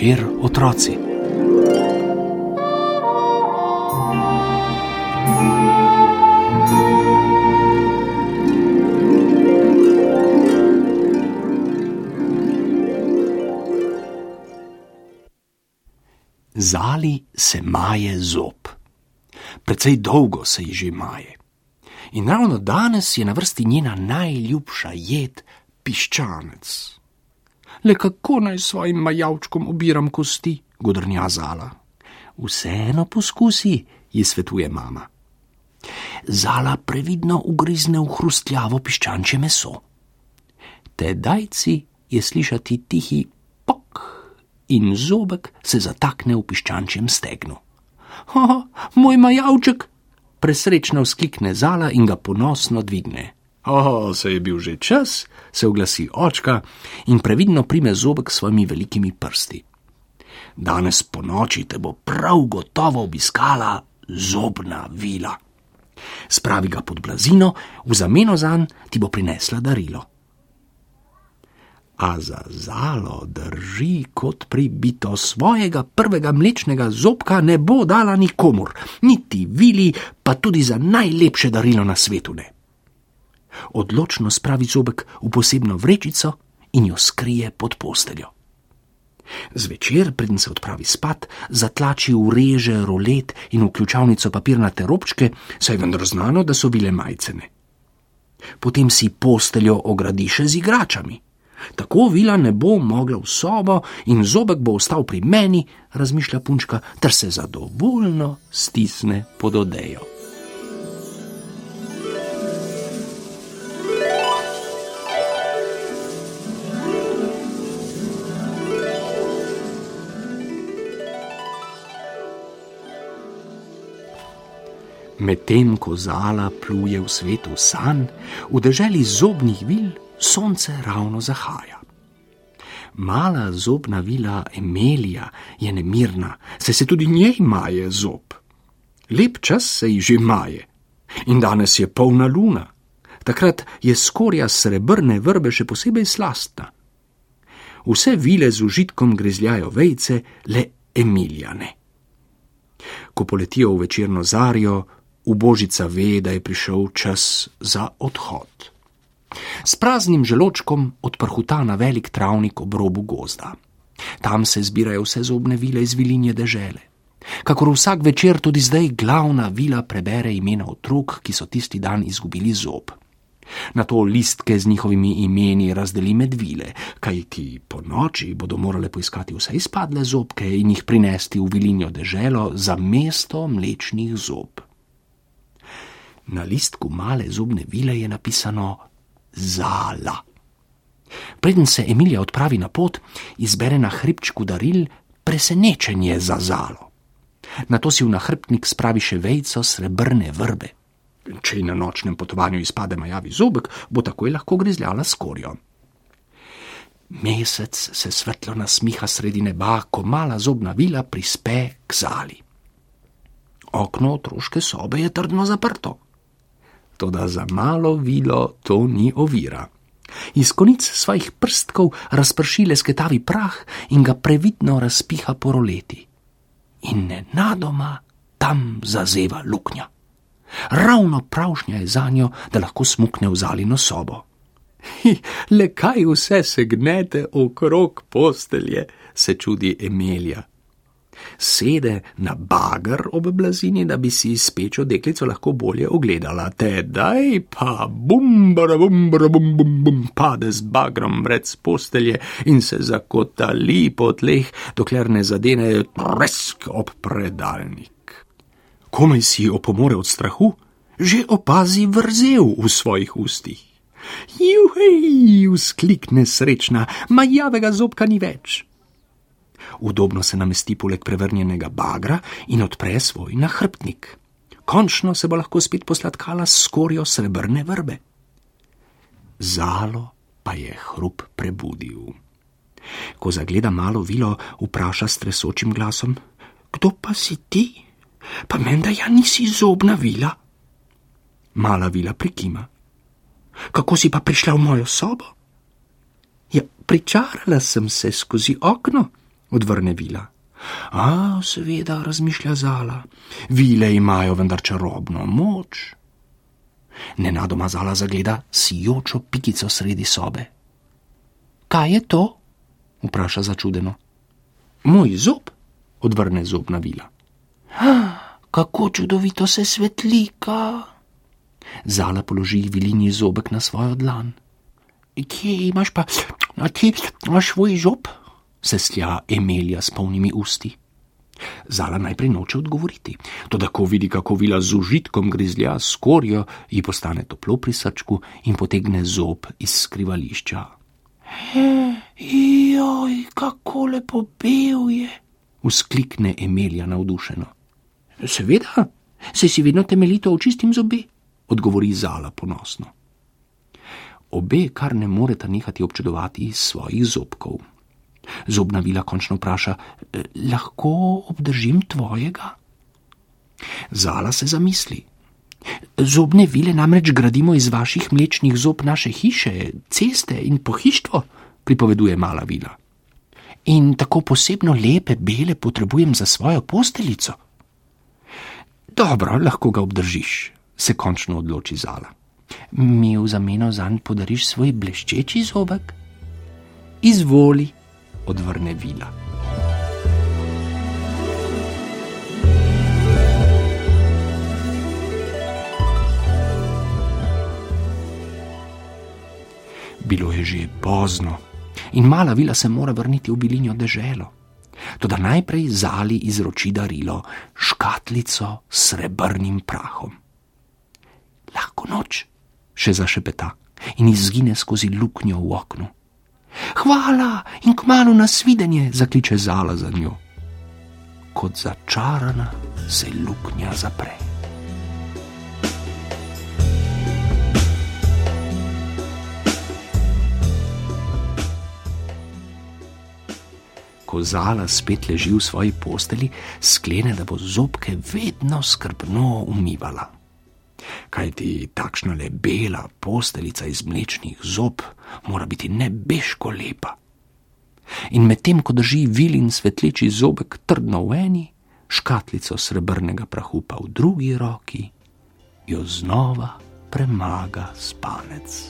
zvečer otroci. Zali se maje zob. Predvsej dolgo se ji že maje. In ravno danes je na vrsti njena najljubša jed, piščanec. Le kako naj svojim majavčkom obiram kosti, godrnja Zala. Vseeno poskusi, ji svetuje mama. Zala previdno ugrizne v hrustljavo piščančje meso. Tedajci je slišati tihi pok in zobek se zatakne v piščančjem stegnu. Ha, moj majavček! Presrečno vzklikne Zala in ga ponosno dvigne. O, se je bil že čas, se oglasi očka in previdno prime zobek s svojimi velikimi prsti. Danes po noči te bo prav gotovo obiskala zobna vila. Spravi ga pod blazino, v zameno zanj ti bo prinesla darilo. A za zalo drži kot pribito svojega prvega mlečnega zobka ne bo dala nikomur, niti vili, pa tudi za najlepše darilo na svetu ne odločno spravi zobek v posebno vrečico in jo skrije pod posteljo. Zvečer, preden se odpravi spat, zatlači v reže, rolet in v ključavnico papirnate robčke, saj vendar znano, da so bile majcene. Potem si posteljo ogradi še z igračami. Tako vila ne bo mogla v sobo in zobek bo ostal pri meni, razmišlja punčka, ter se zadovoljno stisne pod odejo. Medtem ko zala pluje v svetu san, v deželi zobnih vil sonce ravno zahaja. Mala zobna vila Emilija je nemirna, se se tudi njej maje zob. Lep čas se ji že maje in danes je polna luna. Takrat je skorja srebrne vrbe še posebej slastna. Vse vile z užitkom grezljajo vejce, le Emilijane. Ko poletijo v večerno zarjo, ubožica ve, da je prišel čas za odhod. S praznim želočkom odprhuta na velik travnik ob robu gozda. Tam se zbirajo vse zobne vile iz vilinje dežele. Kakor vsak večer tudi zdaj glavna vila prebere imena otrok, ki so tisti dan izgubili zob. Na to listke z njihovimi imeni razdeli med vile, kajti po noči bodo morale poiskati vse izpadle zobke in jih prinesti v vilinjo deželo za mesto mlečnih zob. Na listku male zobne vile je napisano Zala. Preden se Emilija odpravi na pot, izbere na hrbčku daril presenečenje za zalo. Na to si v nahrbtnik spravi še vejco srebrne vrbe. Če ji na nočnem potovanju izpade majavi zobek, bo takoj lahko grizljala skorjo. Mesec se svetlo nasmiha sredi neba, ko mala zobna vila prispe k zali. Okno otroške sobe je trdno zaprto toda za malo vilo to ni ovira. Iz konic svojih prstkov razprši lesketavi prah in ga previdno razpiha po roleti. In nenadoma tam zazeva luknja. Ravno pravšnja je za njo, da lahko smukne v zalino sobo. Hi, le kaj vse se gnete okrog postelje, se čudi Emilija sede na bagar ob blazini, da bi si spečo deklico lahko bolje ogledala. Tedaj pa bumbara, bumbara, bum, bum, bum, pade z bagrom brec postelje in se zakotali po tleh, dokler ne zadene presk ob predalnik. Komaj si opomore od strahu, že opazi vrzel v svojih ustih. Juhej, vzklikne srečna, majavega zobka ni več udobno se namesti poleg prevrnjenega bagra in odpre svoj nahrbtnik. Končno se bo lahko spet posladkala s skorjo srebrne vrbe. Zalo pa je hrup prebudil. Ko zagleda malo vilo, vpraša s tresočim glasom: Kdo pa si ti? Pa menda ja nisi zobna vila. Mala vila prikima. Kako si pa prišla v mojo sobo? Ja, pričarala sem se skozi okno odvrne vila. A, seveda, razmišlja Zala, vile imajo vendar čarobno moč. Nenadoma Zala zagleda sijočo pikico sredi sobe. Kaj je to? vpraša začudeno. Moj zob, odvrne zobna vila. Kako čudovito se svetlika! Zala položi vilini zobek na svojo dlan. Kje imaš pa, a ti imaš svoj zob? Se slja Emilija s polnimi usti. Zala najprej noče odgovoriti, toda ko vidi, kako vila z užitkom grizlja skorjo, ji postane toplo pri srčku in potegne zob iz skrivališča. Joj, kako lepo bil je, vzklikne Emilija navdušeno. Seveda, se si vedno temeljito očistim zobe, odgovori Zala ponosno. Obe kar ne moreta nehati občudovati svojih zobkov. Zobna vila končno vpraša: Lahko obdržim tvojega? Zala se zamisli. Zobne vile namreč gradimo iz vaših mlečnih zob naše hiše, ceste in pohištvo, pripoveduje mala vila. In tako posebno lepe bele potrebujem za svojo posteljico. Dobro, lahko ga obdržiš, se končno odloči Zala. Mi v zameno za njega podariš svoj bleščeči zobek? Izvoli odvrne vila. Bilo je že pozno in mala vila se mora vrniti v bilinjo deželo. Toda najprej zali izroči darilo, škatlico s srebrnim prahom. Lahko noč, še zašepeta in izgine skozi luknjo v oknu. Hvala in kmalo nasvidenje, zakliče Zala za njo. Kot začarana se luknja zapre. Ko Zala spet leži v svoji posteli, sklene, da bo zobke vedno skrbno umivala kaj ti takšna le bela posteljica iz mlečnih zob mora biti nebeško lepa. In medtem, ko drži vilin svetleči zobek trdno v eni, škatlico srebrnega prahu pa v drugi roki, jo znova premaga spanec.